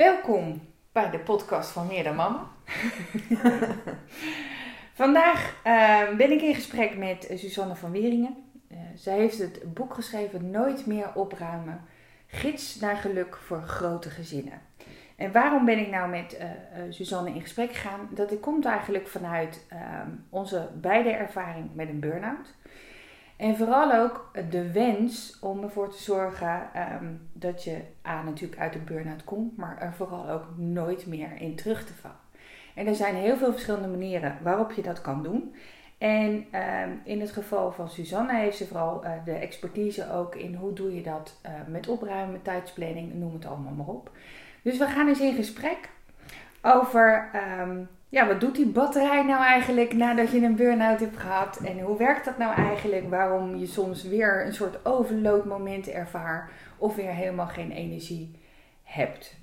Welkom bij de podcast van Meer dan Mama. Vandaag uh, ben ik in gesprek met Suzanne van Wieringen. Uh, zij heeft het boek geschreven Nooit meer opruimen. Gids naar geluk voor grote gezinnen. En waarom ben ik nou met uh, Suzanne in gesprek gegaan? Dat komt eigenlijk vanuit ehm, onze beide ervaring met een burn-out. En vooral ook de wens om ervoor te zorgen um, dat je A natuurlijk uit de burn-out komt, maar er vooral ook nooit meer in terug te vallen. En er zijn heel veel verschillende manieren waarop je dat kan doen. En um, in het geval van Suzanne heeft ze vooral uh, de expertise ook in hoe doe je dat uh, met opruimen, met tijdsplanning, noem het allemaal maar op. Dus we gaan eens in gesprek over um, ja, wat doet die batterij nou eigenlijk nadat je een burn-out hebt gehad? En hoe werkt dat nou eigenlijk? Waarom je soms weer een soort overloadmoment ervaart of weer helemaal geen energie hebt.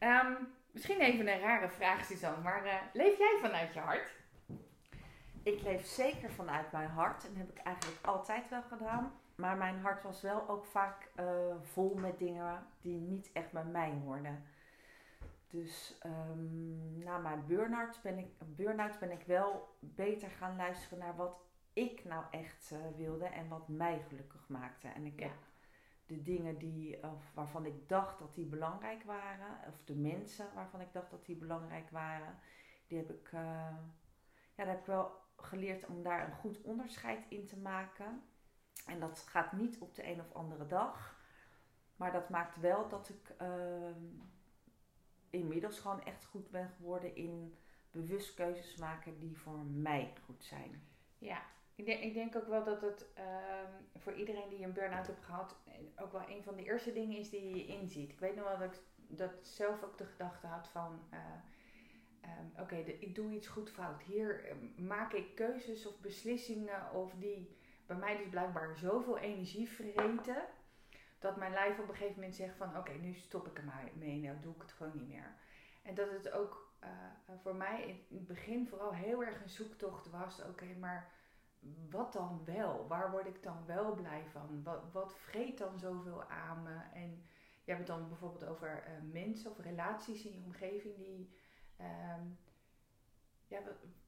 Um, misschien even een rare vraag, Suzanne, maar uh, leef jij vanuit je hart? Ik leef zeker vanuit mijn hart en heb ik eigenlijk altijd wel gedaan. Maar mijn hart was wel ook vaak uh, vol met dingen die niet echt bij mij hoorden. Dus um, na mijn burn-out ben, ik, burn ben ik wel beter gaan luisteren naar wat ik nou echt uh, wilde en wat mij gelukkig maakte. En ik Ja. heb de dingen die, of waarvan ik dacht dat die belangrijk waren, of de mensen waarvan ik dacht dat die belangrijk waren, die heb ik, uh, ja, daar heb ik wel geleerd om daar een goed onderscheid in te maken. En dat gaat niet op de een of andere dag. Maar dat maakt wel dat ik uh, inmiddels gewoon echt goed ben geworden in bewust keuzes maken die voor mij goed zijn. Ja, ik denk, ik denk ook wel dat het um, voor iedereen die een burn-out heeft gehad, ook wel een van de eerste dingen is die je inziet. Ik weet nog wel dat ik dat zelf ook de gedachte had van. Uh, um, Oké, ik doe iets goed fout. Hier maak ik keuzes of beslissingen of die bij mij dus blijkbaar zoveel energie vreten. Dat mijn lijf op een gegeven moment zegt van oké, nu stop ik ermee, nou doe ik het gewoon niet meer. En dat het ook uh, voor mij in het begin vooral heel erg een zoektocht was. Oké, maar wat dan wel? Waar word ik dan wel blij van? Wat, wat vreet dan zoveel aan me? En je hebt het dan bijvoorbeeld over uh, mensen of relaties in je omgeving die... Um, ja,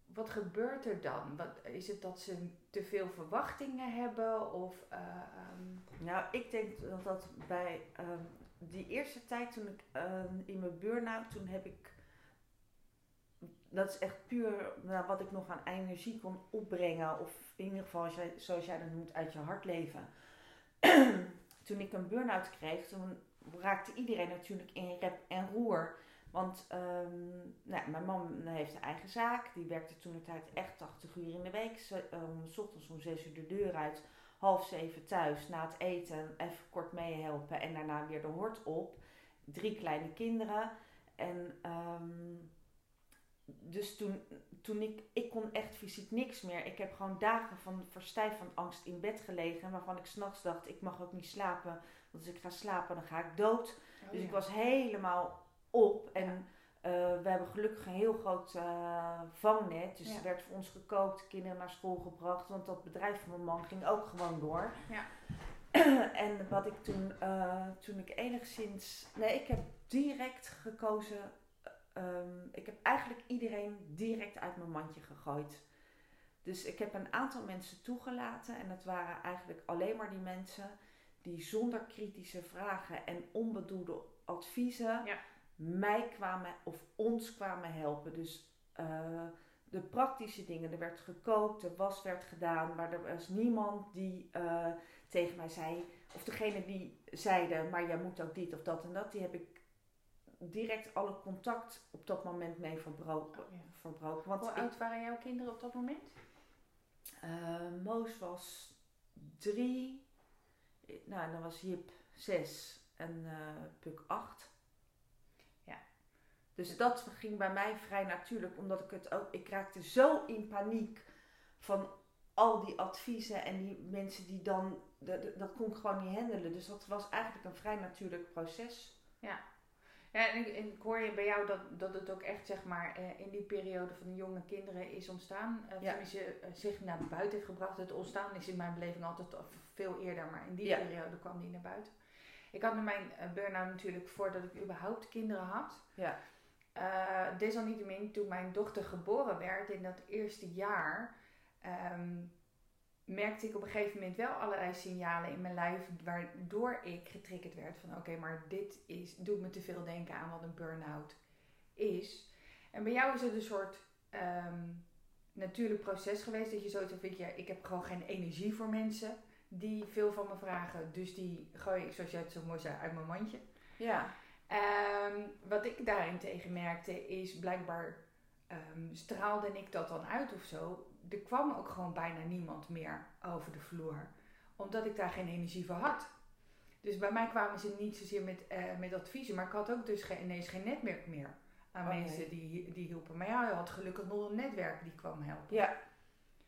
wat, gebeurt er dan? Wat, is het dat ze te veel verwachtingen hebben? Of, uh, um... Nou, ik denk dat dat bij um, die eerste tijd toen ik um, in mijn burn-out, toen heb ik. Dat is echt puur nou, wat ik nog aan energie kon opbrengen. Of in ieder geval, zoals jij dat noemt, uit je hart leven. toen ik een burn-out kreeg, toen raakte iedereen natuurlijk in rep en roer. Want um, nou, mijn man heeft een eigen zaak. Die werkte toen de tijd echt 80 uur in de week. Ze, um, s ochtends om 6 uur de deur uit. Half zeven thuis. Na het eten even kort meehelpen. En daarna weer de hort op. Drie kleine kinderen. En um, dus toen, toen ik... Ik kon echt fysiek niks meer. Ik heb gewoon dagen van verstijf van angst in bed gelegen. Waarvan ik s'nachts dacht, ik mag ook niet slapen. Want als ik ga slapen, dan ga ik dood. Oh, dus ja. ik was helemaal op. En uh, we hebben gelukkig een heel groot uh, vangnet. Dus er werd voor ons gekookt, kinderen naar school gebracht. Want dat bedrijf van mijn man ging ook gewoon door. Ja. en wat ik toen, uh, toen ik enigszins. Nee, ik heb direct gekozen. Um, ik heb eigenlijk iedereen direct uit mijn mandje gegooid. Dus ik heb een aantal mensen toegelaten. En dat waren eigenlijk alleen maar die mensen die zonder kritische vragen en onbedoelde adviezen Ja. Mij kwamen of ons kwamen helpen. Dus uh, de praktische dingen, er werd gekookt, de was werd gedaan, maar er was niemand die uh, tegen mij zei, of degene die zeiden, maar jij moet ook dit of dat en dat, die heb ik direct alle contact op dat moment mee verbroken. Oh, ja. verbroken. Want Hoe ik, oud waren jouw kinderen op dat moment? uh, Moos was drie, nou dan was Jip zes en Puk acht. Dus dat ging bij mij vrij natuurlijk, omdat ik het ook, ik raakte zo in paniek van al die adviezen en die mensen die dan, dat, dat kon ik gewoon niet handelen. Dus dat was eigenlijk een vrij natuurlijk proces. Ja. Ja, en ik, en ik hoor je bij jou dat, dat het ook echt zeg maar eh, in die periode van de jonge kinderen is ontstaan. Uh, Ja. Tenminste, eh, zich naar buiten heeft gebracht. Het ontstaan is in mijn beleving altijd al veel eerder, maar in die Ja. periode kwam die naar buiten. Ik had met mijn eh, burn-out natuurlijk voordat ik überhaupt kinderen had. Ja. Eh, desalniettemin, toen mijn dochter geboren werd in dat eerste jaar, ehm, merkte ik op een gegeven moment wel allerlei signalen in mijn lijf waardoor ik getriggerd werd van oké, maar dit is, doet me te veel denken aan wat een burn-out is. En bij jou is het een soort ehm, natuurlijk proces geweest dat je zoiets van vindt, ja, ik heb gewoon geen energie voor mensen die veel van me vragen, dus die gooi ik, zoals jij het zo mooi zei, uit mijn mandje. Ja. Ehm, wat ik daarin tegen merkte is blijkbaar ehm, straalde ik dat dan uit of zo. Er kwam ook gewoon bijna niemand meer over de vloer, omdat ik daar geen energie voor had. Dus bij mij kwamen ze niet zozeer met, eh, met adviezen, maar ik had ook dus geen, ineens geen netwerk meer aan mensen die, die hielpen. Maar ja, je had gelukkig nog een netwerk die kwam helpen. Ja.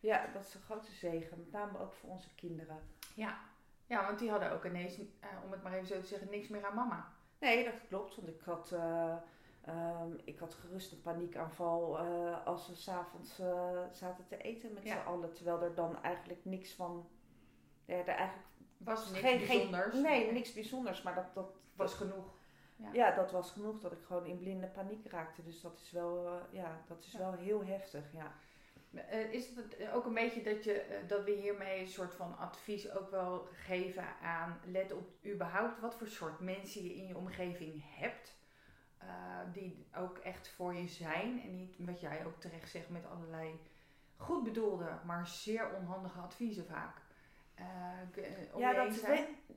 Ja, dat is een grote zegen. Met name ook voor onze kinderen. Ja, ja want die hadden ook ineens, eh, om het maar even zo te zeggen, niks meer aan mama. Nee, dat klopt. Want ik had, eh, ehm, ik had gerust een paniekaanval eh, als we s'avonds eh zaten te eten met Ja. z'n allen. Terwijl er dan eigenlijk niks van... Ja, er eigenlijk Was niks geen, geen- bijzonders. nee, niks bijzonders. Maar dat, dat Was genoeg. ja. Ja. dat was genoeg dat ik gewoon in blinde paniek raakte. Dus dat is wel, ja, dat is wel heel heftig. Ja. Eh, is het ook een beetje dat, je, eh, dat we hiermee een soort van advies ook wel geven aan, let op überhaupt wat voor soort mensen je in je omgeving hebt, eh, die ook echt voor je zijn en niet wat jij ook terecht zegt met allerlei goed bedoelde, maar zeer onhandige adviezen vaak. Eh, eh, ja, dat zijn. we-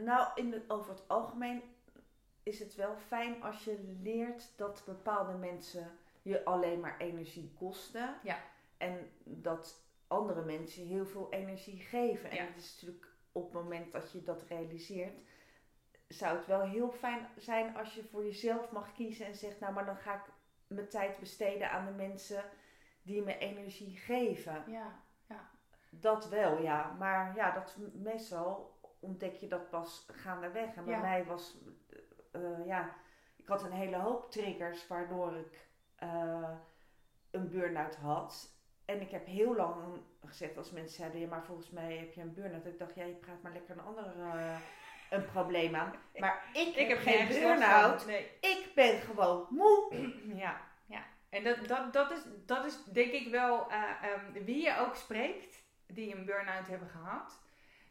Nou, in over het algemeen is het wel fijn als je leert dat bepaalde mensen je alleen maar energie kosten. Ja. En dat andere mensen heel veel energie geven. En Ja. het is natuurlijk op het moment dat je dat realiseert, zou het wel heel fijn zijn als je voor jezelf mag kiezen en zegt, nou, maar dan ga ik mijn tijd besteden aan de mensen die me energie geven. Ja, Dat wel, ja. Maar ja, dat meestal ontdek je dat pas gaandeweg. En bij Ja. mij was, eh, ja, ik had een hele hoop triggers waardoor ik eh, een burn-out had. En ik heb heel lang gezegd als mensen zeiden, ja, maar volgens mij heb je een burn-out. Ik dacht, ja, je praat maar lekker een ander eh, een probleem aan. Maar ik, heb geen burn-out. Nee. Ik ben gewoon moe. Ja, ja. En dat, dat, dat, is, dat is denk ik wel eh, ehm, wie je ook spreekt die een burn-out hebben gehad.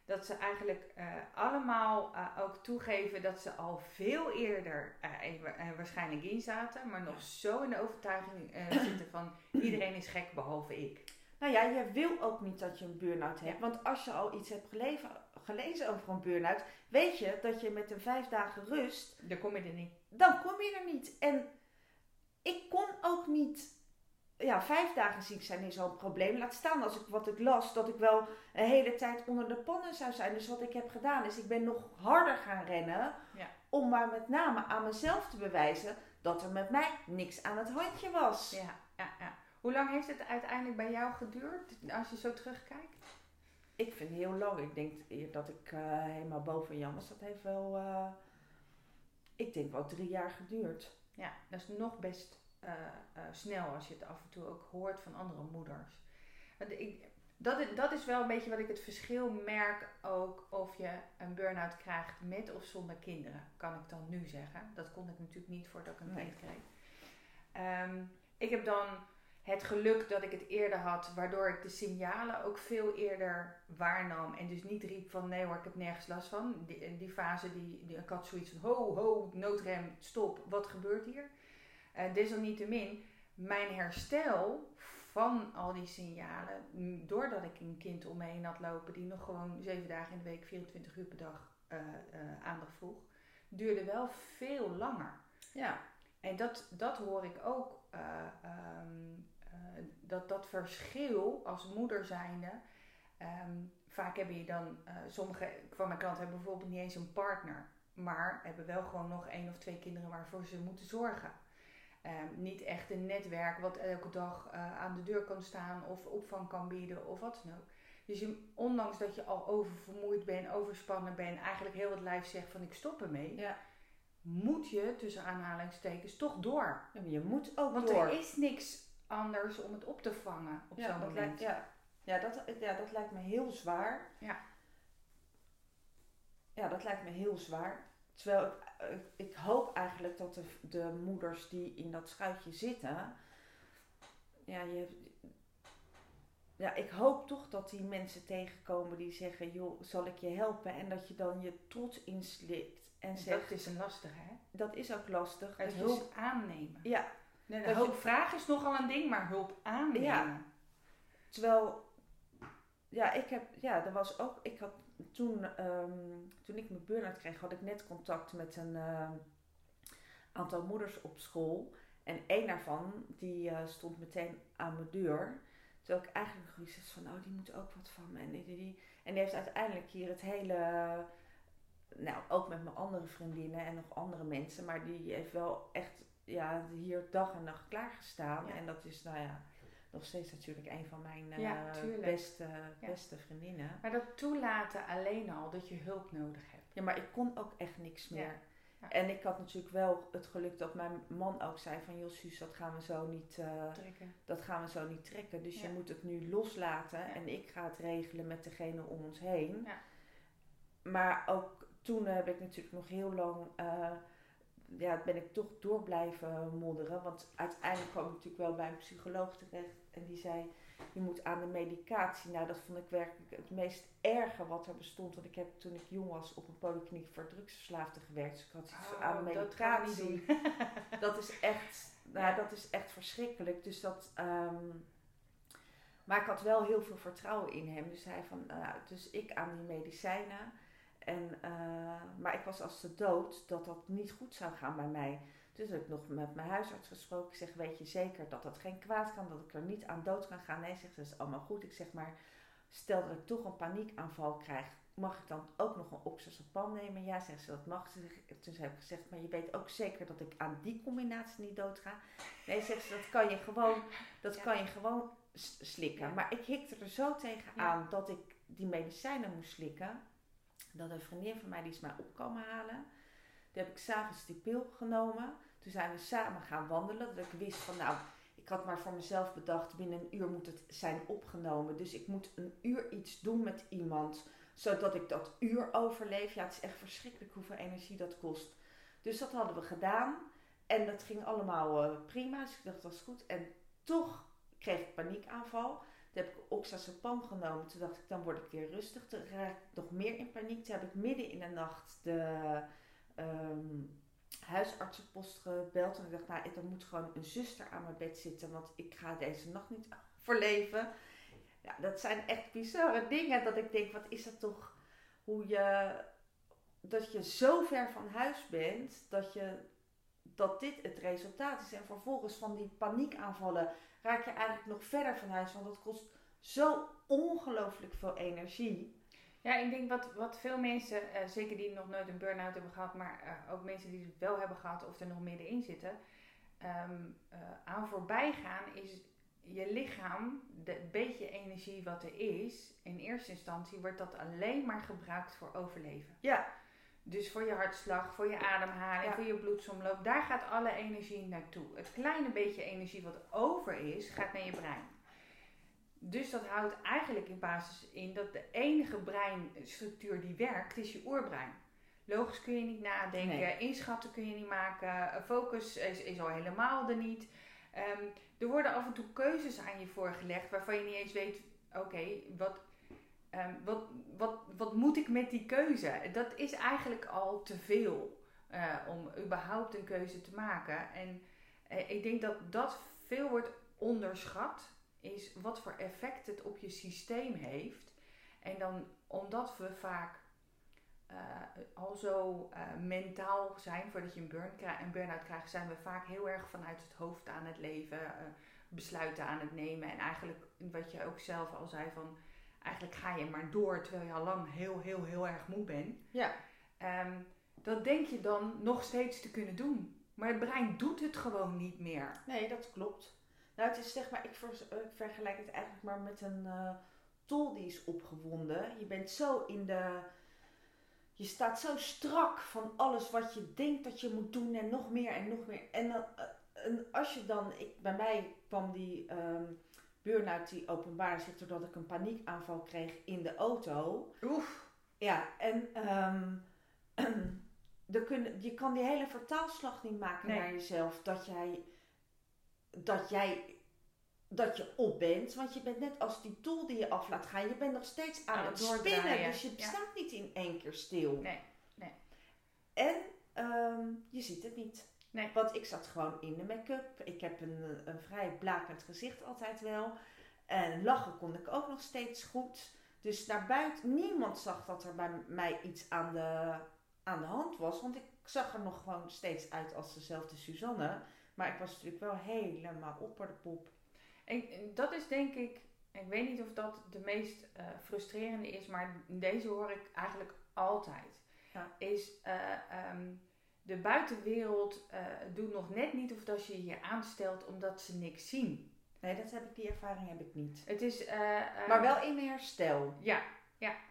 Dat ze eigenlijk eh, allemaal eh, ook toegeven dat ze al veel eerder eh, waarschijnlijk in zaten. Maar nog zo in de overtuiging zitten van iedereen is gek behalve ik. Nou ja, je wil ook niet dat je een burn-out hebt. Ja. Want als je al iets hebt geleven, gelezen over een burn-out, weet je dat je met een vijf dagen rust, Daar kom je er niet. dan kom je er niet. En ik kon ook niet. Ja, vijf dagen ziek zijn is al een probleem. Laat staan als ik wat ik las, dat ik wel een hele tijd onder de pannen zou zijn. Dus wat ik heb gedaan is, ik ben nog harder gaan rennen. Ja. Om maar met name aan mezelf te bewijzen dat er met mij niks aan het handje was. Ja, ja, ja. Hoe lang heeft het uiteindelijk bij jou geduurd als je zo terugkijkt? Ik vind het heel lang. Ik denk dat ik eh, helemaal boven Jan was. Dat heeft wel, eh, ik denk wel drie jaar geduurd. Ja, dat is nog best eh, eh, snel als je het af en toe ook hoort van andere moeders. Ik, dat, is, dat is wel een beetje wat ik het verschil merk ook of je een burn-out krijgt met of zonder kinderen, kan ik dan nu zeggen. Dat kon ik natuurlijk niet voordat ik een kind kreeg. Ehm, ik heb dan het geluk dat ik het eerder had, waardoor ik de signalen ook veel eerder waarnam. En dus niet riep van nee hoor, ik heb nergens last van. Die, die fase, die, die, ik had zoiets van ho, ho, noodrem, stop, wat gebeurt hier? Eh, desalniettemin, mijn herstel van al die signalen, doordat ik een kind om me heen had lopen die nog gewoon zeven dagen in de week, 24 uur per dag eh, eh, aandacht vroeg, duurde wel veel langer. Ja. En dat, dat hoor ik ook, eh, ehm, eh, dat dat verschil als moeder zijnde, ehm, vaak hebben je dan, sommige van mijn klanten hebben bijvoorbeeld niet eens een partner, maar hebben wel gewoon nog één of twee kinderen waarvoor ze moeten zorgen. Ehm, niet echt een netwerk wat elke dag eh, aan de deur kan staan of opvang kan bieden of wat dan ook. Dus je, ondanks dat je al oververmoeid bent, overspannen bent, eigenlijk heel het lijf zegt van ik stop ermee, Ja. moet je tussen aanhalingstekens toch door. Ja, maar je moet ook Want door. er is niks anders om het op te vangen op ja, zo'n moment. lijkt, ja. Ja, dat, ja, dat lijkt me heel zwaar. Ja. Ja, dat lijkt me heel zwaar. Terwijl ik, ik hoop eigenlijk dat de, de moeders die in dat schuitje zitten, ja, je, ja, ik hoop toch dat die mensen tegenkomen die zeggen, joh, zal ik je helpen? En dat je dan je trots inslikt en zegt, dat is een lastige, hè? dat is ook lastig. Het hulp aannemen. Ja, Nee, je- hulp vragen is nogal een ding, maar hulp aannemen. Ja. Terwijl, ja, ik heb, ja, er was ook, ik had toen, ehm, toen ik mijn burn-out kreeg, had ik net contact met een ehm, aantal moeders op school. En één daarvan, die eh, stond meteen aan mijn deur. Terwijl ik eigenlijk nog iets van, oh, die moet ook wat van me. En die, die, die. En die heeft uiteindelijk hier het hele, nou, ook met mijn andere vriendinnen en nog andere mensen. Maar die heeft wel echt, ja, hier dag en nacht klaargestaan. Ja. En dat is, nou ja, nog steeds natuurlijk een van mijn eh, Ja, beste, Ja. beste vriendinnen. Maar dat toelaten alleen al dat je hulp nodig hebt. Ja, maar ik kon ook echt niks meer. En ik had natuurlijk wel het geluk dat mijn man ook zei van... joh, Suus, dat gaan we zo niet, eh, Trekken. dat gaan we zo niet trekken. Dus Ja. je moet het nu loslaten. Ja. En ik ga het regelen met degene om ons heen. Ja. Maar ook toen heb ik natuurlijk nog heel lang... eh, ja, ben ik toch door blijven modderen. Want uiteindelijk kwam ik natuurlijk wel bij een psycholoog terecht. En die zei, je moet aan de medicatie. Nou, dat vond ik werkelijk het meest erge wat er bestond. Want ik heb toen ik jong was op een polykliniek voor drugsverslaafden gewerkt. Dus ik had iets Oh, aan dat medicatie. doen. Dat is echt, nou, dat is echt verschrikkelijk. Dus dat, ehm, maar ik had wel heel veel vertrouwen in hem. Dus hij van, nou, dus ik aan die medicijnen. En, eh, maar ik was als de dood dat dat niet goed zou gaan bij mij. Dus heb ik nog met mijn huisarts gesproken. Ik zeg, weet je zeker dat dat geen kwaad kan? Dat ik er niet aan dood kan gaan? Nee, zegt ze, dat is allemaal goed. Ik zeg, maar stel dat ik toch een paniekaanval krijg. Mag ik dan ook nog een oxazepam nemen? Ja, zegt ze, dat mag. Toen heb ik gezegd, maar je weet ook zeker dat ik aan die combinatie niet dood ga? Nee, zegt ze, dat kan je gewoon, dat Ja. kan je gewoon slikken. Ja. Maar ik hikte er zo tegen Ja. aan dat ik die medicijnen moest slikken. Dat een vriendin van mij die is mij op halen. Toen heb ik s'avonds die pil genomen. Toen zijn we samen gaan wandelen. Dat ik wist van nou, ik had maar voor mezelf bedacht, binnen een uur moet het zijn opgenomen. Dus ik moet een uur iets doen met iemand, zodat ik dat uur overleef. Ja, het is echt verschrikkelijk hoeveel energie dat kost. Dus dat hadden we gedaan. En dat ging allemaal eh, prima. Dus ik dacht, dat was goed. En toch kreeg ik paniekaanval. Toen heb ik oxazepam genomen. Toen dacht ik, dan word ik weer rustig. Toen raak ik nog meer in paniek. Toen heb ik midden in de nacht de ehm, huisartsenpost gebeld. En ik dacht, nou, er moet gewoon een zuster aan mijn bed zitten. Want ik ga deze nacht niet verleven. Ja, dat zijn echt bizarre dingen. Dat ik denk, wat is dat toch... Hoe je... Dat je zo ver van huis bent. Dat je... Dat dit het resultaat is. En vervolgens van die paniekaanvallen raak je eigenlijk nog verder van huis. Want dat kost zo ongelooflijk veel energie. Ja, ik denk wat, wat veel mensen, eh, zeker die nog nooit een burn-out hebben gehad, maar eh, ook mensen die het wel hebben gehad of er nog middenin zitten, ehm, eh, aan voorbij gaan is je lichaam, de het beetje energie wat er is, in eerste instantie wordt dat alleen maar gebruikt voor overleven. Ja. Dus voor je hartslag, voor je ademhaling, Ja. voor je bloedsomloop, daar gaat alle energie naartoe. Het kleine beetje energie wat over is, gaat naar je brein. Dus dat houdt eigenlijk in basis in dat de enige breinstructuur die werkt, is je oerbrein. Logisch kun je niet nadenken, Nee. inschatten kun je niet maken, focus is, is al helemaal er niet. Ehm, er worden af en toe keuzes aan je voorgelegd waarvan je niet eens weet, oké, wat, ehm, wat, wat, wat moet ik met die keuze? Dat is eigenlijk al te veel eh, om überhaupt een keuze te maken. En eh, ik denk dat dat veel wordt onderschat, is wat voor effect het op je systeem heeft. En dan omdat we vaak eh, al zo mentaal zijn voordat je een burn een burn-out krijgt, zijn we vaak heel erg vanuit het hoofd aan het leven, besluiten aan het nemen. En eigenlijk, wat je ook zelf al zei, van eigenlijk ga je maar door terwijl je al lang heel, heel, heel erg moe bent. Ja. Ehm, dat denk je dan nog steeds te kunnen doen. Maar het brein doet het gewoon niet meer. Nee, dat klopt. Nou, het is zeg maar, ik, vergelijk het eigenlijk maar met een eh, tol die is opgewonden. Je bent zo in de, je staat zo strak van alles wat je denkt dat je moet doen en nog meer en nog meer. En, dan, eh, en als je dan, ik, bij mij kwam die ehm burn-out die openbaar zich doordat ik een paniekaanval kreeg in de auto. Oef. Ja, en ehm er kunnen, je kan die hele vertaalslag niet maken Nee. naar jezelf. Dat jij, dat jij, dat je op bent. Want je bent net als die tol die je af laat gaan. Je bent nog steeds aan Aan het spinnen. Dus je ja. staat niet in één keer stil. Nee, nee. En ehm, je ziet het niet. Nee. Want ik zat gewoon in de make-up. Ik heb een, een vrij blakend gezicht altijd wel. En lachen kon ik ook nog steeds goed. Dus naar buiten, niemand zag dat er bij mij iets aan de, aan de hand was. Want ik zag er nog gewoon steeds uit als dezelfde Suzanne. Maar ik was natuurlijk wel helemaal opper de pop. En dat is denk ik, ik weet niet of dat de meest eh, frustrerende is, maar deze hoor ik eigenlijk altijd. Ja. Is eh, ehm, de buitenwereld eh, doet nog net niet of dat je je aanstelt omdat ze niks zien. Nee, dat heb ik, die ervaring heb ik niet. Het is. eh, eh, Maar wel in herstel. Ja,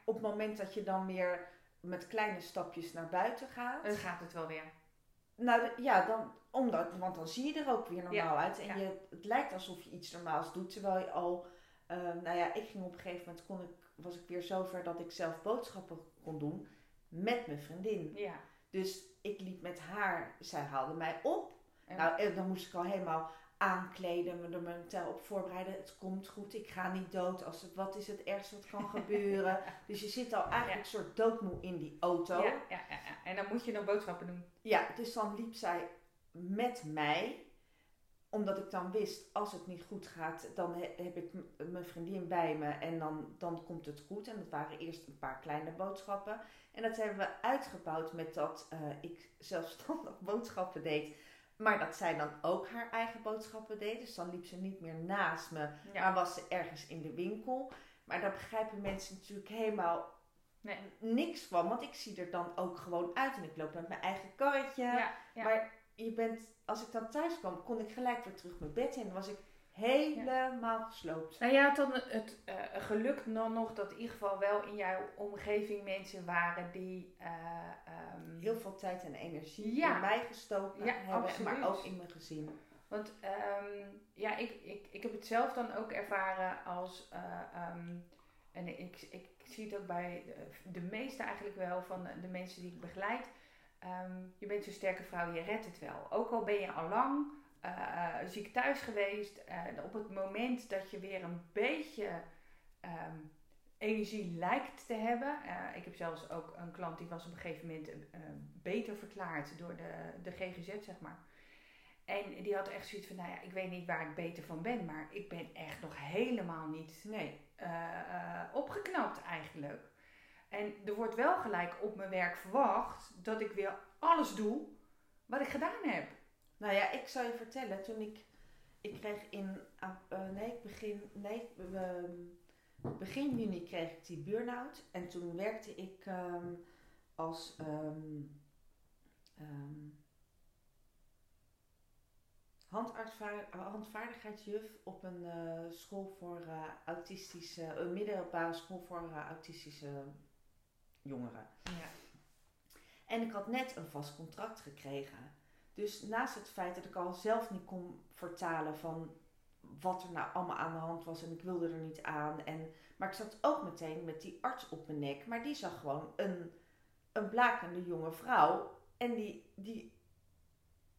Op het moment dat je dan weer met kleine stapjes naar buiten gaat. dan gaat het wel weer. Nou ja, dan, omdat, want dan zie je er ook weer normaal uit. En ja. je, het lijkt alsof je iets normaals doet. Terwijl je al, eh, nou ja, ik ging op een gegeven moment, kon ik, was ik weer zover dat ik zelf boodschappen kon doen met mijn vriendin. Ja. Dus ik liep met haar, zij haalde mij op. En- Nou, en dan moest ik al helemaal aankleden, me er mentaal op voorbereiden. Het komt goed, ik ga niet dood. Als het, wat is het ergste wat kan gebeuren? Dus je zit al eigenlijk een soort doodmoe in die auto. ja, ja, ja, ja. En dan moet je nog boodschappen doen. Ja, dus dan liep zij met mij. Omdat ik dan wist, als het niet goed gaat, dan he- heb ik mijn vriendin bij me en dan, dan komt het goed. En dat waren eerst een paar kleine boodschappen. En dat hebben we uitgebouwd met dat eh, ik zelfstandig boodschappen deed. Maar dat zij dan ook haar eigen boodschappen deed. Dus dan liep ze niet meer naast me, Ja. maar was ze ergens in de winkel. Maar daar begrijpen mensen natuurlijk helemaal Nee. niks van. Want ik zie er dan ook gewoon uit. En ik loop met mijn eigen karretje. Ja, ja. Maar je bent, als ik dan thuis kwam, kon ik gelijk weer terug mijn bed in. Dan was ik helemaal gesloopt. Nou, je had dan het eh, geluk dan nog dat in ieder geval wel in jouw omgeving mensen waren die. eh, ehm, Heel veel tijd en energie Ja. in mij gestoken Ja, hebben. absoluut. Maar ook in mijn gezin. Want ehm, ja, ik, ik, ik heb het zelf dan ook ervaren als. eh, ehm, en ik, ik zie het ook bij de, de meeste eigenlijk wel van de mensen die ik begeleid. Ehm, je bent zo'n sterke vrouw, je redt het wel. Ook al ben je al lang eh, ziek thuis geweest. eh, op het moment dat je weer een beetje ehm, energie lijkt te hebben. eh, ik heb zelfs ook een klant die was op een gegeven moment eh, beter verklaard door de, de GGZ, zeg maar. En die had echt zoiets van, nou ja, ik weet niet waar ik beter van ben, maar ik ben echt nog helemaal niet Nee. eh, eh, opgeknapt eigenlijk. En er wordt wel gelijk op mijn werk verwacht dat ik weer alles doe wat ik gedaan heb. Nou ja, ik zal je vertellen. Toen ik... Ik kreeg in... eh, nee, begin... Nee, ehm, begin juni kreeg ik die burn-out. En toen werkte ik ehm, als... ehm, handartsva- handvaardigheidsjuf op een eh, school voor eh, autistische, een middelbare school voor autistische jongeren. Ja. En ik had net een vast contract gekregen. Dus naast het feit dat ik al zelf niet kon vertalen van wat er nou allemaal aan de hand was en ik wilde er niet aan. En, maar ik zat ook meteen met die arts op mijn nek. Maar die zag gewoon een, een blakende jonge vrouw. En die, die,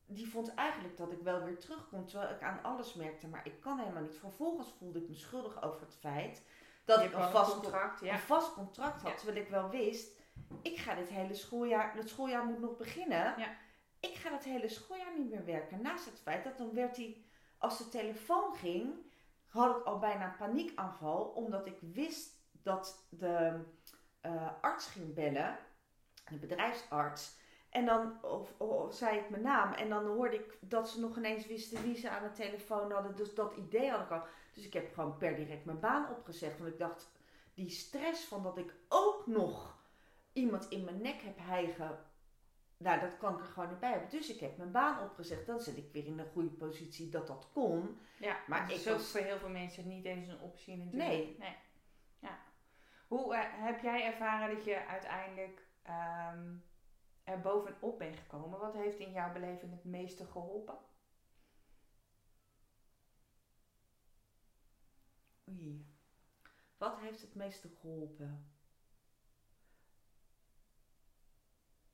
die vond eigenlijk dat ik wel weer terugkom. Terwijl ik aan alles merkte, maar ik kan helemaal niet. Vervolgens voelde ik me schuldig over het feit dat ik een vast, contract, ja. een vast contract had. Ja. Terwijl ik wel wist, ik ga dit hele schooljaar, het schooljaar moet nog beginnen. Ja. Ik ga het hele schooljaar niet meer werken. Naast het feit dat dan werd hij, als de telefoon ging, had ik al bijna een paniekaanval. Omdat ik wist dat de eh, arts ging bellen, de bedrijfsarts. En dan of, of, zei ik mijn naam en dan hoorde ik dat ze nog ineens wisten wie ze aan de telefoon hadden. Dus dat idee had ik al. Dus ik heb gewoon per direct mijn baan opgezegd. Want ik dacht, die stress van dat ik ook nog iemand in mijn nek heb hijgen. Nou, dat kan ik er gewoon niet bij hebben. Dus ik heb mijn baan opgezegd. Dan zit ik weer in een goede positie dat dat kon. Ja, Maar ik is ook was- voor heel veel mensen niet eens een optie natuurlijk. Nee. nee. Ja. Hoe eh, heb jij ervaren dat je uiteindelijk ehm, er bovenop bent gekomen. Wat heeft in jouw beleving het meeste geholpen? Oei. Wat heeft het meeste geholpen?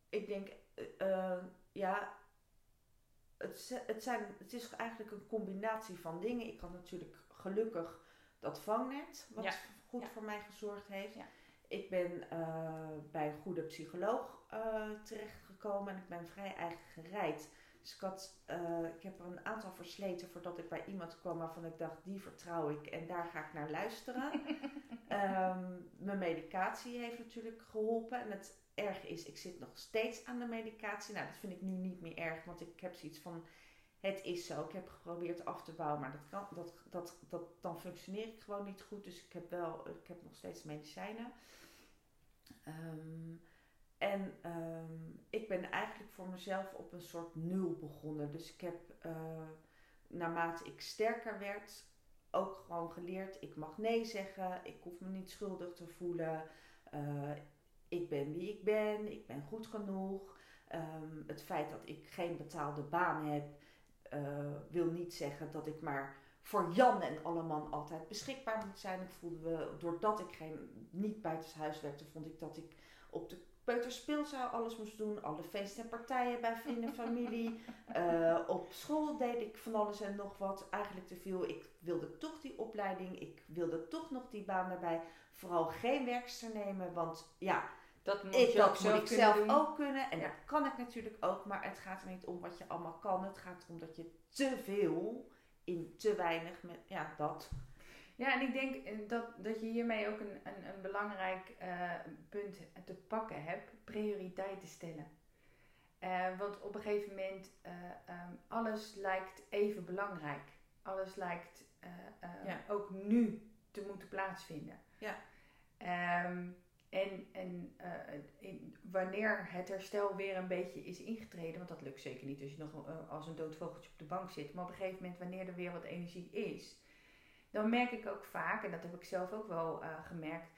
Ik denk, uh, ja, het, het, zijn, het is eigenlijk een combinatie van dingen. Ik had natuurlijk gelukkig dat vangnet, wat goed voor mij gezorgd heeft. Ja. Ik ben uh, bij een goede psycholoog uh, terechtgekomen en ik ben vrij eigen gereid. Dus ik, had, uh, ik heb er een aantal versleten voordat ik bij iemand kwam waarvan ik dacht, die vertrouw ik en daar ga ik naar luisteren. um, mijn medicatie heeft natuurlijk geholpen en het erg is, ik zit nog steeds aan de medicatie. Nou, dat vind ik nu niet meer erg, want ik heb zoiets van, het is zo. Ik heb geprobeerd af te bouwen, maar dat kan, dat, dat, dat, dan functioneer ik gewoon niet goed. Dus ik heb wel, ik heb nog steeds medicijnen. Um, en um, ik ben eigenlijk voor mezelf op een soort nul begonnen. Dus ik heb uh, naarmate ik sterker werd ook gewoon geleerd: ik mag nee zeggen, ik hoef me niet schuldig te voelen. Uh, ik ben wie ik ben, ik ben goed genoeg. Um, het feit dat ik geen betaalde baan heb, uh, wil niet zeggen dat ik maar voor Jan en alle man altijd beschikbaar moet zijn. Ik voelde doordat ik geen, niet buitenshuis werkte, vond ik dat ik op de peuterspeelzaal alles moest doen. Alle feesten en partijen bij vrienden en familie. Uh, op school deed ik van alles en nog wat. Eigenlijk te veel. Ik wilde toch die opleiding. Ik wilde toch nog die baan erbij. Vooral geen werkster nemen. Want ja, dat moet, ik, dat moet ik zelf ook kunnen. En dat kan ik natuurlijk ook. Maar het gaat er niet om wat je allemaal kan. Het gaat erom dat je te veel in te weinig met ja, dat. Ja, en ik denk eh, dat, dat je hiermee ook een, een, een belangrijk uh, punt te pakken hebt: prioriteiten stellen. Uh, want op een gegeven moment, uh, um, alles lijkt even belangrijk. Alles lijkt ja. ook nu te moeten plaatsvinden. Ja. Um, en en in, wanneer het herstel weer een beetje is ingetreden, want dat lukt zeker niet als je nog als een dood vogeltje op de bank zit, maar op een gegeven moment, wanneer er weer wat energie is, dan merk ik ook vaak, en dat heb ik zelf ook wel uh, gemerkt,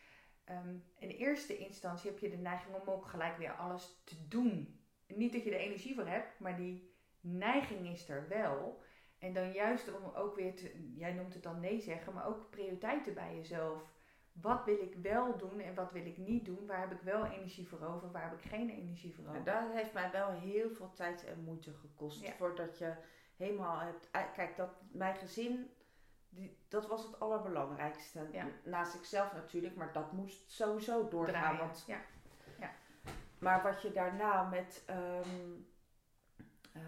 um, in eerste instantie heb je de neiging om ook gelijk weer alles te doen. Niet dat je er energie voor hebt, maar die neiging is er wel. En dan juist om ook weer te, jij noemt het dan nee zeggen, maar ook prioriteiten bij jezelf. Wat wil ik wel doen en wat wil ik niet doen? Waar heb ik wel energie voor over? Waar heb ik geen energie voor over? dat heeft mij wel heel veel tijd en moeite gekost. Voordat je helemaal hebt. Kijk, dat mijn gezin die, dat was het allerbelangrijkste. Naast ikzelf natuurlijk, maar dat moest sowieso doorgaan. Want, ja. Ja. Maar wat je daarna met um, uh,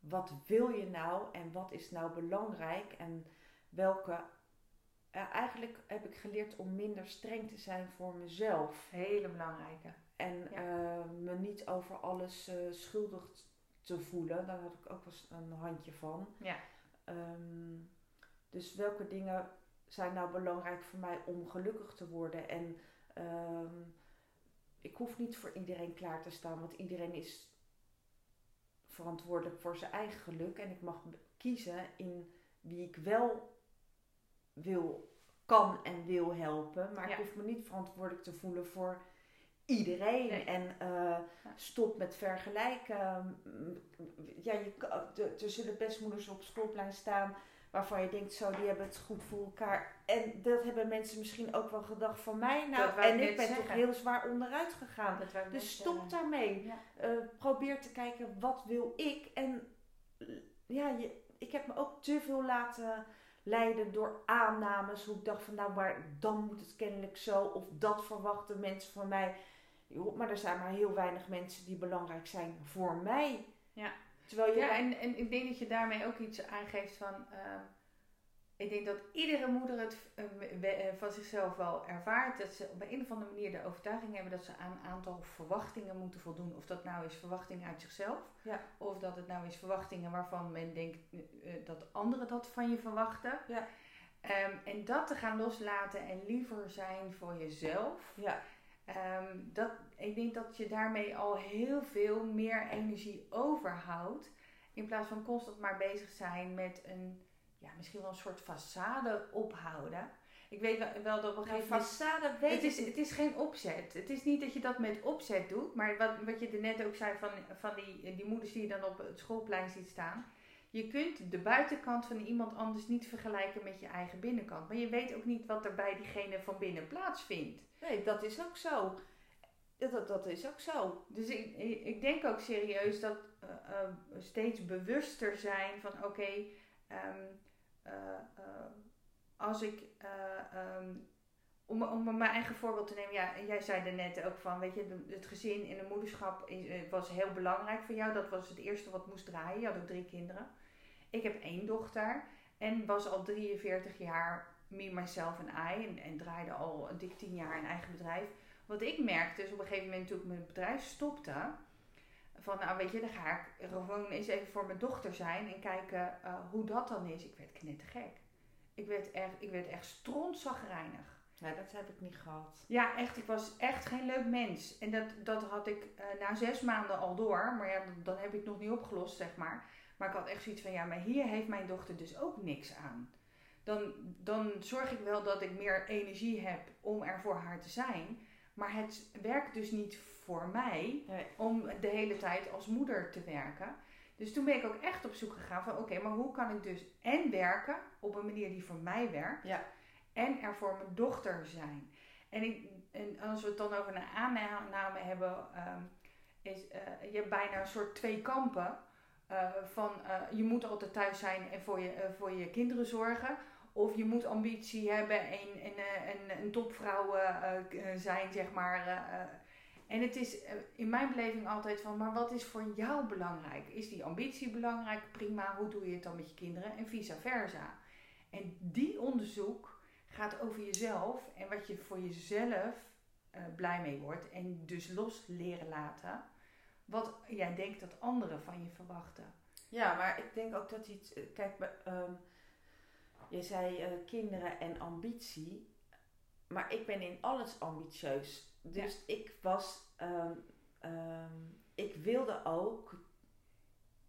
wat wil je nou en wat is nou belangrijk en welke. Uh, eigenlijk heb ik geleerd om minder streng te zijn voor mezelf. Hele belangrijke. En uh, me niet over alles schuldig te voelen. Daar had ik ook wel een handje van. Ja. Um, dus welke dingen zijn nou belangrijk voor mij om gelukkig te worden? En um, ik hoef niet voor iedereen klaar te staan, want iedereen is verantwoordelijk voor zijn eigen geluk. En ik mag kiezen in wie ik wel wil, kan en wil helpen. Maar ik hoef me niet verantwoordelijk te voelen voor iedereen. En uh, stop met vergelijken. Ja, je, er zullen best moeders op schoolplein staan waarvan je denkt, zo, die hebben het goed voor elkaar. En dat hebben mensen misschien ook wel gedacht van mij. Nou, en ik ben toch heel zwaar onderuit gegaan. Dus stop daarmee. Ja. Uh, probeer te kijken, wat wil ik? En ja, je, ik heb me ook te veel laten leiden door aannames. Hoe ik dacht van, nou, maar dan moet het kennelijk zo. Of dat verwachten mensen van mij. maar er zijn maar heel weinig mensen die belangrijk zijn voor mij. Ja. Terwijl je ja, en, en ik denk dat je daarmee ook iets aangeeft van. Uh, ik denk dat iedere moeder het uh, van zichzelf wel ervaart. Dat ze op een of andere manier de overtuiging hebben dat ze aan een aantal verwachtingen moeten voldoen. Of dat nou is verwachtingen uit zichzelf. Ja. Of dat het nou is verwachtingen waarvan men denkt uh, dat anderen dat van je verwachten. Ja. Um, en dat te gaan loslaten en liever zijn voor jezelf. Ja. Um, dat, ik denk dat je daarmee al heel veel meer energie overhoudt. In plaats van constant maar bezig zijn met een, ja, misschien wel een soort façade ophouden. Ik weet wel, wel dat op een gegeven moment... façade weet Het is, het is geen opzet. Het is niet dat je dat met opzet doet. Maar wat, wat je er net ook zei van, van die, die moeders die je dan op het schoolplein ziet staan. Je kunt de buitenkant van iemand anders niet vergelijken met je eigen binnenkant. Maar je weet ook niet wat er bij diegene van binnen plaatsvindt. Nee, dat is ook zo. Dat, dat, is ook zo. Dus ik, ik denk ook serieus dat eh, eh, steeds bewuster zijn van oké, ehm, eh, als ik, eh, ehm, om, om mijn eigen voorbeeld te nemen, ja, jij zei er net ook van, weet je, het gezin en de moederschap was heel belangrijk voor jou. Dat was het eerste wat moest draaien. Je had ook drie kinderen. Ik heb één dochter en was al 43 jaar me, myself en I en, en draaide al een dik 10 jaar een eigen bedrijf. Wat ik merkte is op een gegeven moment toen ik mijn bedrijf stopte, van nou weet je, dan ga ik gewoon eens even voor mijn dochter zijn en kijken eh, hoe dat dan is. Ik werd knettergek. Ik werd echt, ik werd echt strontzagrijnig. Nee, dat heb ik niet gehad. Ja, echt. Ik was echt geen leuk mens. En dat, dat had ik eh, na zes maanden al door. Maar ja, dan, dan heb ik het nog niet opgelost, zeg maar. Maar ik had echt zoiets van, ja, maar hier heeft mijn dochter dus ook niks aan. Dan, dan zorg ik wel dat ik meer energie heb om er voor haar te zijn. Maar het werkt dus niet voor mij Nee. om de hele tijd als moeder te werken. Dus toen ben ik ook echt op zoek gegaan van oké, maar hoe kan ik dus en werken op een manier die voor mij werkt. Ja. En er voor mijn dochter zijn. En, ik, en als we het dan over een aanname hebben, ehm, is eh, je hebt bijna een soort twee kampen. eh, van eh, je moet altijd thuis zijn en voor je, voor je kinderen zorgen. Of je moet ambitie hebben en, en, eh, en een topvrouw eh, eh, zijn, zeg maar. En het is in mijn beleving altijd van, maar wat is voor jou belangrijk? Is die ambitie belangrijk? Prima, hoe doe je het dan met je kinderen? En vice versa. En die onderzoek gaat over jezelf en wat je voor jezelf blij mee wordt. En dus los leren laten wat jij denkt dat anderen van je verwachten. Ja, maar ik denk ook dat iets. Kijk, ehm, je zei eh, kinderen en ambitie. Maar ik ben in alles ambitieus. Dus ik was. ehm, ehm, ik wilde ook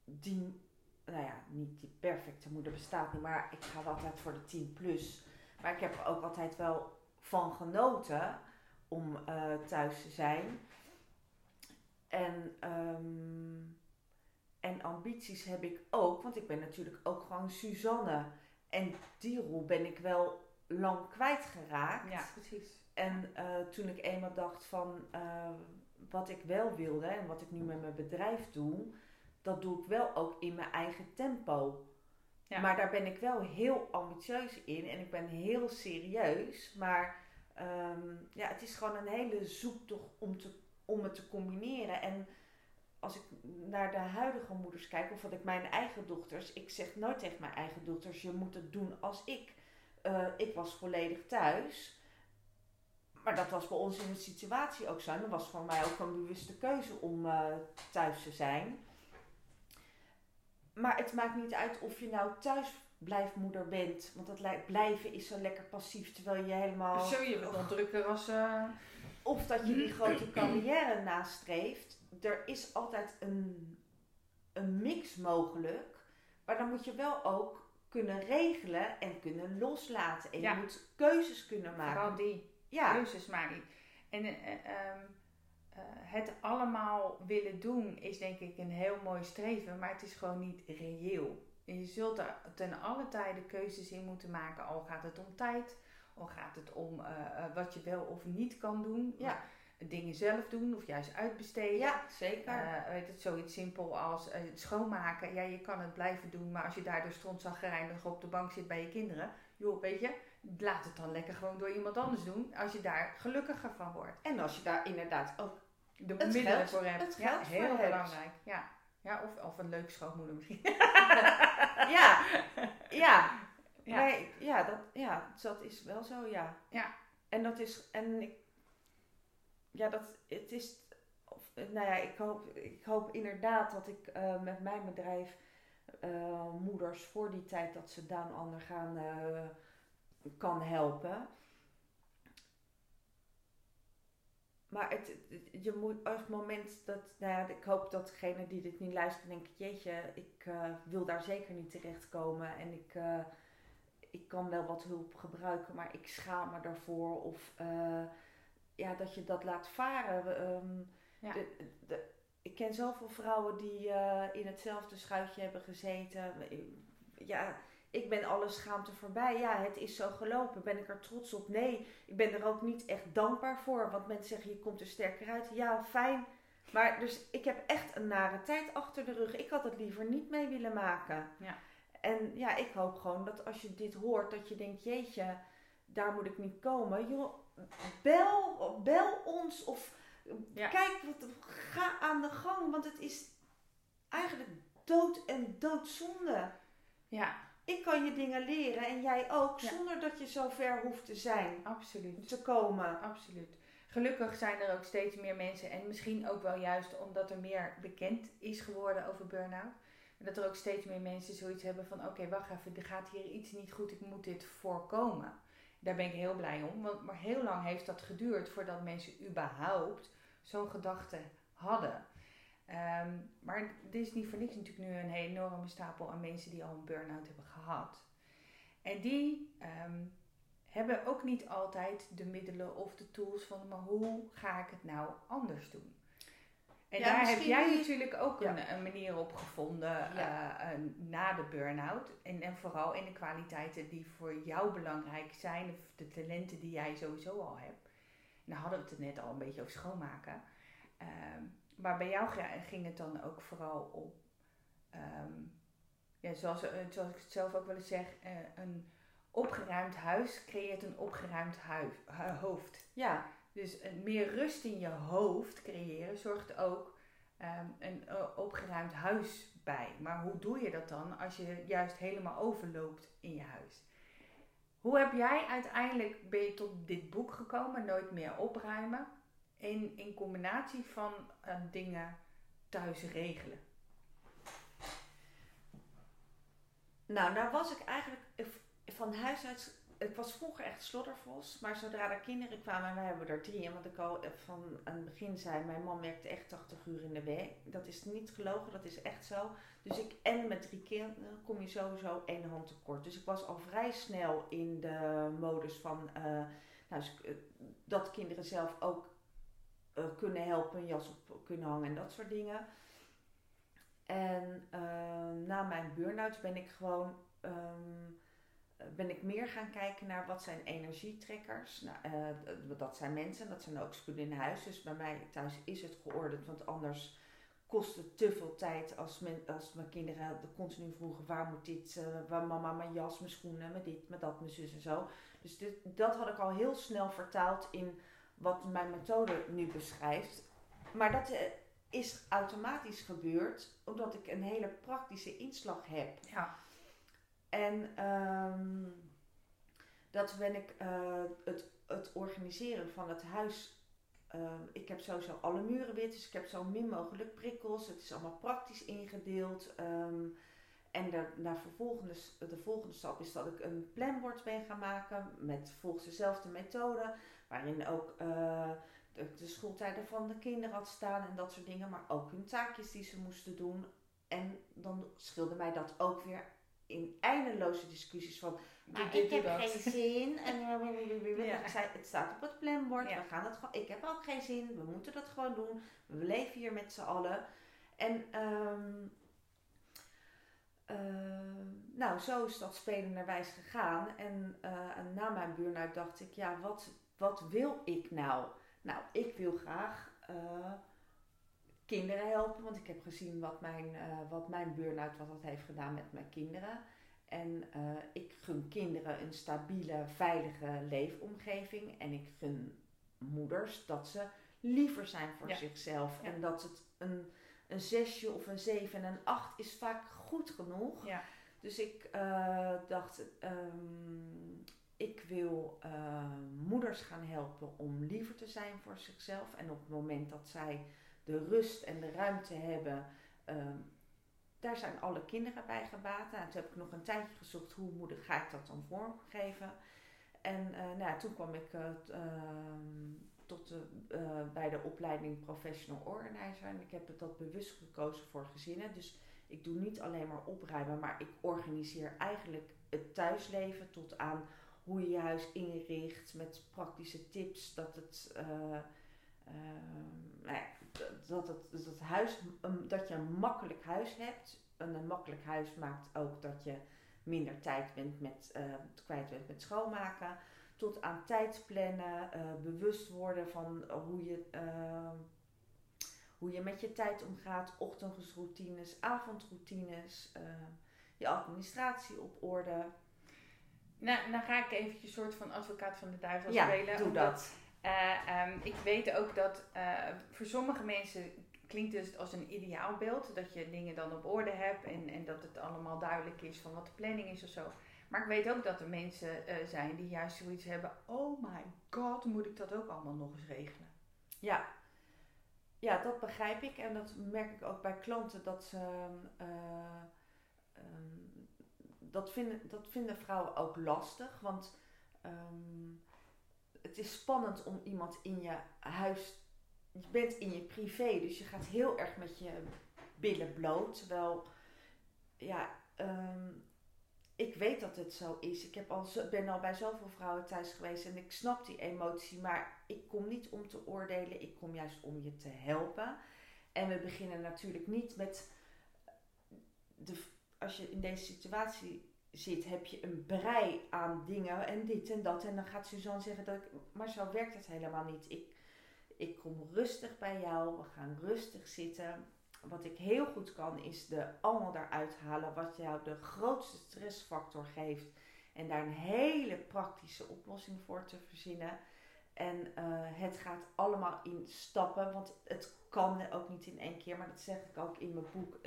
die. Nou ja, niet die perfecte moeder bestaat niet, maar ik ga altijd voor de 10 plus. Maar ik heb er ook altijd wel van genoten om eh, thuis te zijn. En, ehm, en ambities heb ik ook, want ik ben natuurlijk ook gewoon Suzanne. En die rol ben ik wel lang kwijtgeraakt. precies. En eh, toen ik eenmaal dacht van eh, wat ik wel wilde en wat ik nu met mijn bedrijf doe, dat doe ik wel ook in mijn eigen tempo. Ja. Maar daar ben ik wel heel ambitieus in en ik ben heel serieus. Maar ehm, ja, het is gewoon een hele zoektocht om, te, om het te combineren. En als ik naar de huidige moeders kijk, of wat ik mijn eigen dochters, ik zeg nooit tegen mijn eigen dochters, je moet het doen als ik. Eh, ik was volledig thuis. Maar dat was bij ons in de situatie ook zo. En dat was voor mij ook een bewuste keuze om eh, thuis te zijn. Maar het maakt niet uit of je nou thuisblijfmoeder bent. Want dat blijven is zo lekker passief terwijl je helemaal. Zo, je bent drukker als... eh, Of dat je die grote carrière nastreeft. Er is altijd een, een mix mogelijk. Maar dan moet je wel ook kunnen regelen en kunnen loslaten. En Ja. je moet keuzes kunnen maken. Vooral die Ja, keuzes maken. En eh, ehm, eh, het allemaal willen doen is denk ik een heel mooi streven, maar het is gewoon niet reëel. En je zult er ten alle tijde keuzes in moeten maken, al gaat het om tijd, al gaat het om eh, wat je wel of niet kan doen. Ja. Dingen zelf doen of juist uitbesteden. ja zeker. Eh, weet het, zoiets simpel als eh, het schoonmaken. Ja, je kan het blijven doen, maar als je daardoor strontzaggerijnig op de bank zit bij je kinderen, joh, weet je, laat het dan lekker gewoon door iemand anders doen, als je daar gelukkiger van wordt. En als je daar inderdaad ook. De middelen voor hebt. het ja, voor heel hebt. belangrijk. Ja. Ja, of, of een leuk schoonmoeder misschien. Ja, ja. Ja. Nee, ja, dat, ja, dat is wel zo, ja. Ja. En dat is, en ik, ja, dat, het is, of, nou ja, ik hoop, ik hoop inderdaad dat ik eh, met mijn bedrijf eh, moeders voor die tijd dat ze down ander gaan eh, kan helpen. Maar het, je moet op het moment dat, nou ja, ik hoop dat degene die dit niet luistert denkt, jeetje, ik wil daar zeker niet terechtkomen en ik, ik kan wel wat hulp gebruiken, maar ik schaam me daarvoor. Of ja, dat je dat laat varen. Ehm, Ja. de, de- ik ken zoveel vrouwen die eh, in hetzelfde schuitje hebben gezeten. Ja, ik ben alle schaamte voorbij. Ja, het is zo gelopen. Ben ik er trots op? Nee, ik ben er ook niet echt dankbaar voor. Want mensen zeggen, je komt er sterker uit. Ja, fijn. Maar dus ik heb echt een nare tijd achter de rug. Ik had het liever niet mee willen maken. Ja. En ja, ik hoop gewoon dat als je dit hoort, dat je denkt, jeetje, daar moet ik niet komen. Joh, bel, bel ons of Ja. kijk, wat, ga aan de gang. Want het is eigenlijk dood en doodzonde. Ja, Ik kan je dingen leren en jij ook, Ja. zonder dat je zo ver hoeft te zijn, absoluut. te komen. Absoluut. Gelukkig zijn er ook steeds meer mensen, en misschien ook wel juist omdat er meer bekend is geworden over burn-out, dat er ook steeds meer mensen zoiets hebben van: oké, wacht even, er gaat hier iets niet goed, ik moet dit voorkomen. Daar ben ik heel blij om, want maar heel lang heeft dat geduurd voordat mensen überhaupt zo'n gedachte hadden. Ehm, maar dit is niet voor niks natuurlijk nu een enorme stapel aan mensen die al een burn-out hebben gehad. En die ehm, hebben ook niet altijd de middelen of de tools van, maar hoe ga ik het nou anders doen? En Ja, daar heb jij natuurlijk ook Ja. een, een manier op gevonden Ja. eh, eh, na de burn-out. En, en vooral in de kwaliteiten die voor jou belangrijk zijn, of de talenten die jij sowieso al hebt. En daar hadden we het net al een beetje over schoonmaken. Ehm, maar bij jou ging het dan ook vooral op, ehm, ja, zoals, eh, zoals ik het zelf ook wel eens zeg, een opgeruimd huis creëert een opgeruimd huis, hoofd. Ja, Dus een meer rust in je hoofd creëren zorgt ook ehm, een eh, opgeruimd huis bij. Maar hoe doe je dat dan als je juist helemaal overloopt in je huis? Hoe heb jij uiteindelijk ben je tot dit boek gekomen, Nooit meer opruimen, in, in combinatie van eh, dingen thuis regelen? nou, nou was ik eigenlijk eh, van huis uit. Ik was vroeger echt sloddervos, maar zodra er kinderen kwamen, en we hebben er drie, wat ik al van aan het begin zei, mijn man werkte echt 80 uur in de week. Dat is niet gelogen, dat is echt zo. Dus ik, en met drie kinderen kom je sowieso één hand tekort. Dus ik was al vrij snel in de modus van eh, nou, eh, dat kinderen zelf ook eh, kunnen helpen, een jas op kunnen hangen en dat soort dingen. En na mijn burn-out ben ik gewoon ehm, ben ik meer gaan kijken naar wat zijn energietrekkers. Nou, eh, dat zijn mensen, dat zijn ook spullen in huis. Dus bij mij thuis is het geordend, want anders kost het te veel tijd als, als mijn kinderen de continu vroegen waar moet dit, eh, waar mama mijn jas, mijn schoenen, met dit, met dat, mijn zus en zo. Dus dit, dat had ik al heel snel vertaald in wat mijn methode nu beschrijft. Maar dat eh, is automatisch gebeurd omdat ik een hele praktische inslag heb. Ja. En ehm, dat ben ik eh, het, het organiseren van het huis. ehm, ik heb sowieso alle muren wit, dus ik heb zo min mogelijk prikkels. Het is allemaal praktisch ingedeeld. ehm, en de, naar vervolgende, s- de volgende stap is dat ik een planbord ben gaan maken met volgens dezelfde methode. Waarin ook eh, de, de schooltijden van de kinderen had staan en dat soort dingen. Maar ook hun taakjes die ze moesten doen. En dan scheelde mij dat ook weer in eindeloze discussies van... Maar dit, ik heb dat. geen zin. En Ja. ik zei, het staat op het planbord. Ja. We gaan het gewoon. Ik heb ook geen zin. We moeten dat gewoon doen. We leven hier met z'n allen. En ehm, ehm, nou, zo is dat spelenderwijs gegaan. En, eh, en na mijn burn-out dacht ik, ja, wat, wat wil ik nou? Nou, ik wil graag eh, kinderen helpen. Want ik heb gezien wat mijn, eh, wat mijn burn-out wat dat heeft gedaan met mijn kinderen. En eh, ik gun kinderen een stabiele, veilige leefomgeving. En ik gun moeders dat ze liever zijn voor Ja. zichzelf. Ja. En dat het een, een zesje of een zeven en een acht is vaak goed genoeg. Ja. Dus ik eh, dacht, ehm, ik wil moeders gaan helpen om liever te zijn voor zichzelf. En op het moment dat zij de rust en de ruimte hebben, ehm, daar zijn alle kinderen bij gebaat. Nou, toen heb ik nog een tijdje gezocht, hoe moeder ga ik dat dan vormgeven? En eh, nou, toen kwam ik eh, ehm, tot de, eh, bij de opleiding Professional Organizer. En ik heb dat bewust gekozen voor gezinnen. Dus ik doe niet alleen maar opruimen, maar ik organiseer eigenlijk het thuisleven tot aan hoe je je huis inricht met praktische tips. Dat het, uh, uh, dat, het, dat, het huis, dat je een makkelijk huis hebt. En een makkelijk huis maakt ook dat je minder tijd bent met, uh, kwijt bent met schoonmaken. Tot aan tijd plannen, bewust worden van hoe je hoe je met je tijd omgaat, ochtendroutines, avondroutines, uh, je administratie op orde. Nou, dan ga ik eventjes soort van advocaat van de duivel ja, spelen. doe dat. Uh, ik weet ook dat uh, voor sommige mensen klinkt het als een ideaalbeeld. Dat je dingen dan op orde hebt en, en dat het allemaal duidelijk is van wat de planning is of zo. Maar ik weet ook dat er mensen uh, zijn die juist zoiets hebben. Oh my god, moet ik dat ook allemaal nog eens regelen? Ja, ja, dat begrijp ik en dat merk ik ook bij klanten dat ze. Uh, um, dat, vinden, dat vinden vrouwen ook lastig, want het is spannend om iemand in je huis. Je bent in je privé, dus je gaat heel erg met je billen bloot. Terwijl, ja, um, ik weet dat het zo is. Ik heb al, ben al bij zoveel vrouwen thuis geweest en ik snap die emotie, maar ik kom niet om te oordelen, ik kom juist om je te helpen. En we beginnen natuurlijk niet met, de, als je in deze situatie zit, heb je een brei aan dingen en dit en dat. En dan gaat Suzanne zeggen dat ik, maar zo werkt het helemaal niet. Ik, ik kom rustig bij jou, we gaan rustig zitten wat ik heel goed kan, is de allemaal eruit halen wat jou de grootste stressfactor geeft. En daar een hele praktische oplossing voor te verzinnen. En uh, het gaat allemaal in stappen, want het kan ook niet in één keer. Maar dat zeg ik ook in mijn boek.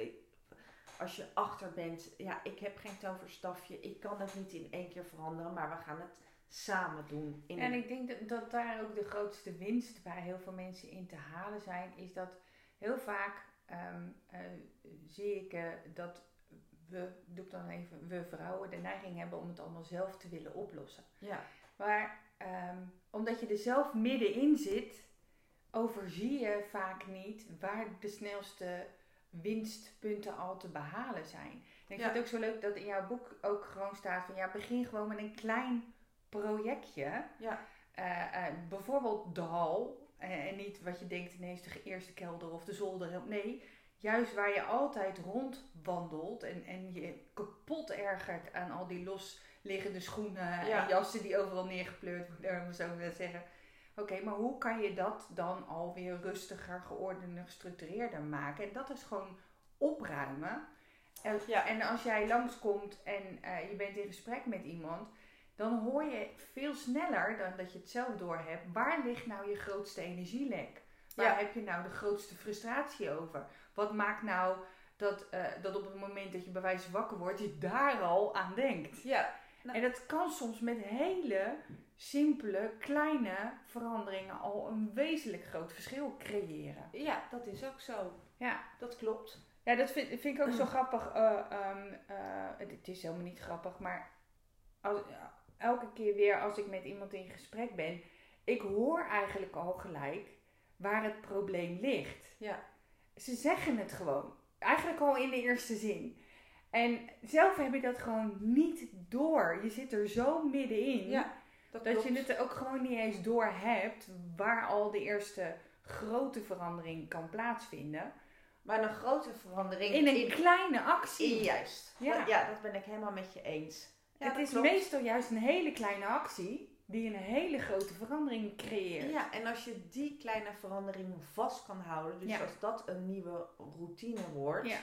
Als je achter bent, ja, ik heb geen toverstafje. Ik kan het niet in één keer veranderen, maar we gaan het samen doen. In en ik denk dat, dat daar ook de grootste winst bij heel veel mensen in te halen zijn, is dat heel vaak um, uh, zie ik uh, dat we, doe ik dan even, we vrouwen de neiging hebben om het allemaal zelf te willen oplossen. Ja. Maar um, omdat je er zelf middenin zit, overzie je vaak niet waar de snelste winstpunten al te behalen zijn. En ik ja. vind het ook zo leuk dat in jouw boek ook gewoon staat van ja, begin gewoon met een klein projectje. Ja. Uh, bijvoorbeeld de hal en niet wat je denkt, nee, is de eerste kelder of de zolder. Nee, juist waar je altijd rondwandelt en, en je kapot ergert aan al die losliggende schoenen en jassen die overal neergepleurd worden, zo willen zeggen. Oké, maar hoe kan je dat dan alweer rustiger, geordender, gestructureerder maken? En dat is gewoon opruimen. En, ja. en als jij langskomt en uh, je bent in gesprek met iemand, dan hoor je veel sneller dan dat je het zelf doorhebt. Waar ligt nou je grootste energielek? Waar heb je nou de grootste frustratie over? Wat maakt nou dat, uh, dat op het moment dat je bij wijze wakker wordt, je daar al aan denkt? Ja. Nou. En dat kan soms met hele simpele, kleine veranderingen al een wezenlijk groot verschil creëren. Ja, dat is ook zo. Ja. Dat klopt. Ja, dat vind, vind ik ook zo grappig. Uh, um, uh, het is helemaal niet grappig, maar als, elke keer weer als ik met iemand in gesprek ben, ik hoor eigenlijk al gelijk waar het probleem ligt. Ja. Ze zeggen het gewoon. Eigenlijk al in de eerste zin. En zelf heb je dat gewoon niet door. Je zit er zo middenin. Ja, dat, dat je het ook gewoon niet eens door hebt waar al de eerste grote verandering kan plaatsvinden. Maar een grote verandering in een kleine actie. juist. Ja. ja, dat ben ik helemaal met je eens. Ja, het is meestal juist een hele kleine actie die een hele grote verandering creëert. Ja, en als je die kleine verandering vast kan houden, dus als dat een nieuwe routine wordt, ja.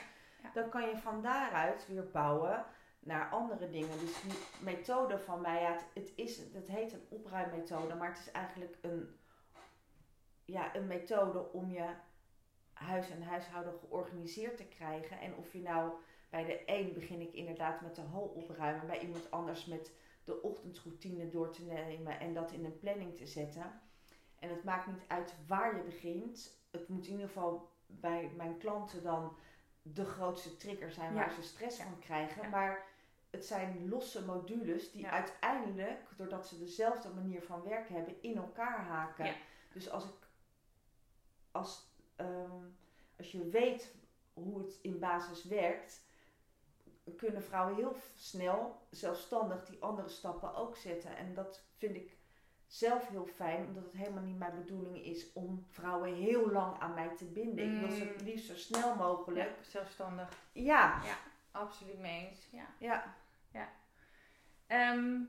dan kan je van daaruit weer bouwen naar andere dingen. Dus die methode van mij, ja, het, het, is, het heet een opruimmethode, maar het is eigenlijk een, ja, een methode om je huis en huishouden georganiseerd te krijgen. En of je nou bij de een begin ik inderdaad met de hal opruimen, bij iemand anders met de ochtendroutine door te nemen en dat in een planning te zetten. En het maakt niet uit waar je begint. Het moet in ieder geval bij mijn klanten dan de grootste trigger zijn waar ze stress van krijgen. Maar het zijn losse modules die uiteindelijk, doordat ze dezelfde manier van werken hebben, in elkaar haken. Dus als ik als, um, als je weet hoe het in basis werkt, kunnen vrouwen heel snel zelfstandig die andere stappen ook zetten. En dat vind ik zelf heel fijn, omdat het helemaal niet mijn bedoeling is om vrouwen heel lang aan mij te binden. Ik wil ze Mm. het liefst zo snel mogelijk. Ja, zelfstandig. Ja, Ja, absoluut mee eens. Ja. ja. Ehm,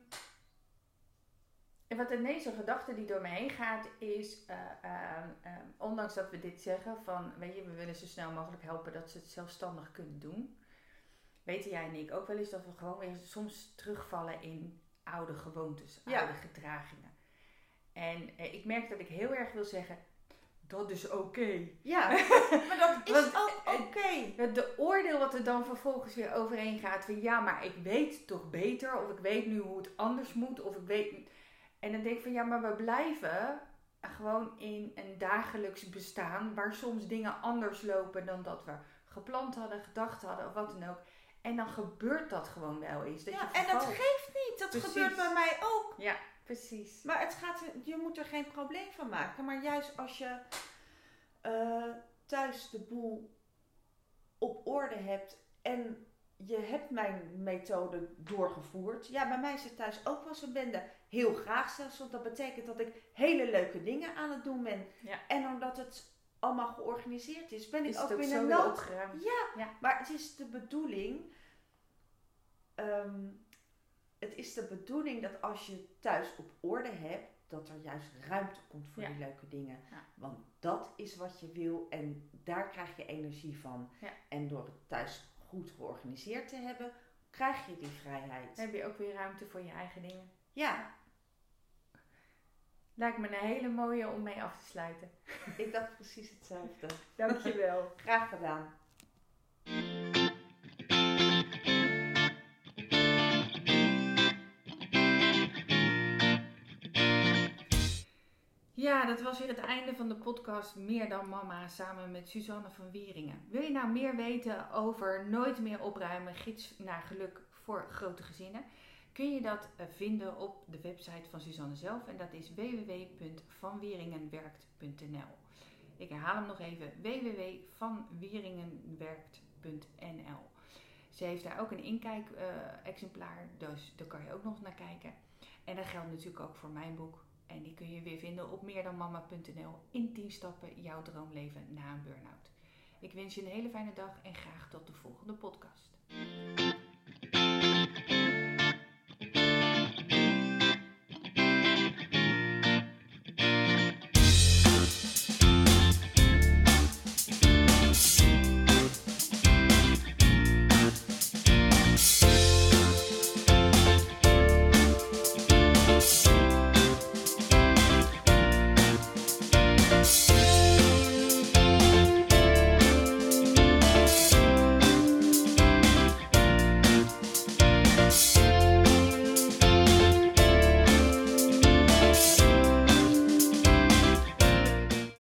en wat ineens een gedachte die door me heen gaat is, eh, ehm, ehm, ondanks dat we dit zeggen van, weet je, we willen zo snel mogelijk helpen dat ze het zelfstandig kunnen doen, weten jij en ik ook wel eens dat we gewoon weer soms terugvallen in oude gewoontes, Ja. oude gedragingen. En eh, ik merk dat ik heel erg wil zeggen, dat is oké. ja. maar dat is Want, ook Het de oordeel wat er dan vervolgens weer overheen gaat van ja, maar ik weet toch beter, of ik weet nu hoe het anders moet, of ik weet. En dan denk ik van ja, maar we blijven gewoon in een dagelijks bestaan waar soms dingen anders lopen dan dat we gepland hadden, gedacht hadden of wat dan ook. En dan gebeurt dat gewoon wel eens. Dat Ja, je en dat geeft niet. Dat Precies. gebeurt bij mij ook. Ja, precies. Maar het gaat, je moet er geen probleem van maken. Maar juist als je eh, thuis de boel op orde hebt en je hebt mijn methode doorgevoerd. Ja, bij mij is het thuis ook wel zo'n bende. Heel graag zelfs, want dat betekent dat ik hele leuke dingen aan het doen ben. Ja. En omdat het allemaal georganiseerd is, ben ik ook ook binnen nood ja, Ja. maar het is de bedoeling. ehm, het is de bedoeling dat als je thuis op orde hebt, dat er juist ruimte komt voor Ja. die leuke dingen. Ja. Want dat is wat je wil en daar krijg je energie van. Ja. En door het thuis goed georganiseerd te hebben, krijg je die vrijheid. Dan heb je ook weer ruimte voor je eigen dingen. Ja, Lijkt me een hele mooie om mee af te sluiten. ik dacht precies hetzelfde. Dankjewel. Graag gedaan. Ja, dat was weer het einde van de podcast Meer dan Mama samen met Suzanne van Wieringen. Wil je nou meer weten over Nooit meer opruimen, gids naar geluk voor grote gezinnen? Kun je dat eh, vinden op de website van Suzanne zelf en dat is www.vanwieringenwerkt.nl. Ik herhaal hem nog even, www.vanwieringenwerkt.nl. Ze heeft daar ook een inkijk-exemplaar, dus daar kan je ook nog naar kijken. En dat geldt natuurlijk ook voor mijn boek. En die kun je weer vinden op meerdanmama.nl in 10 stappen jouw droomleven na een burn-out. Ik wens je een hele fijne dag en graag tot de volgende podcast.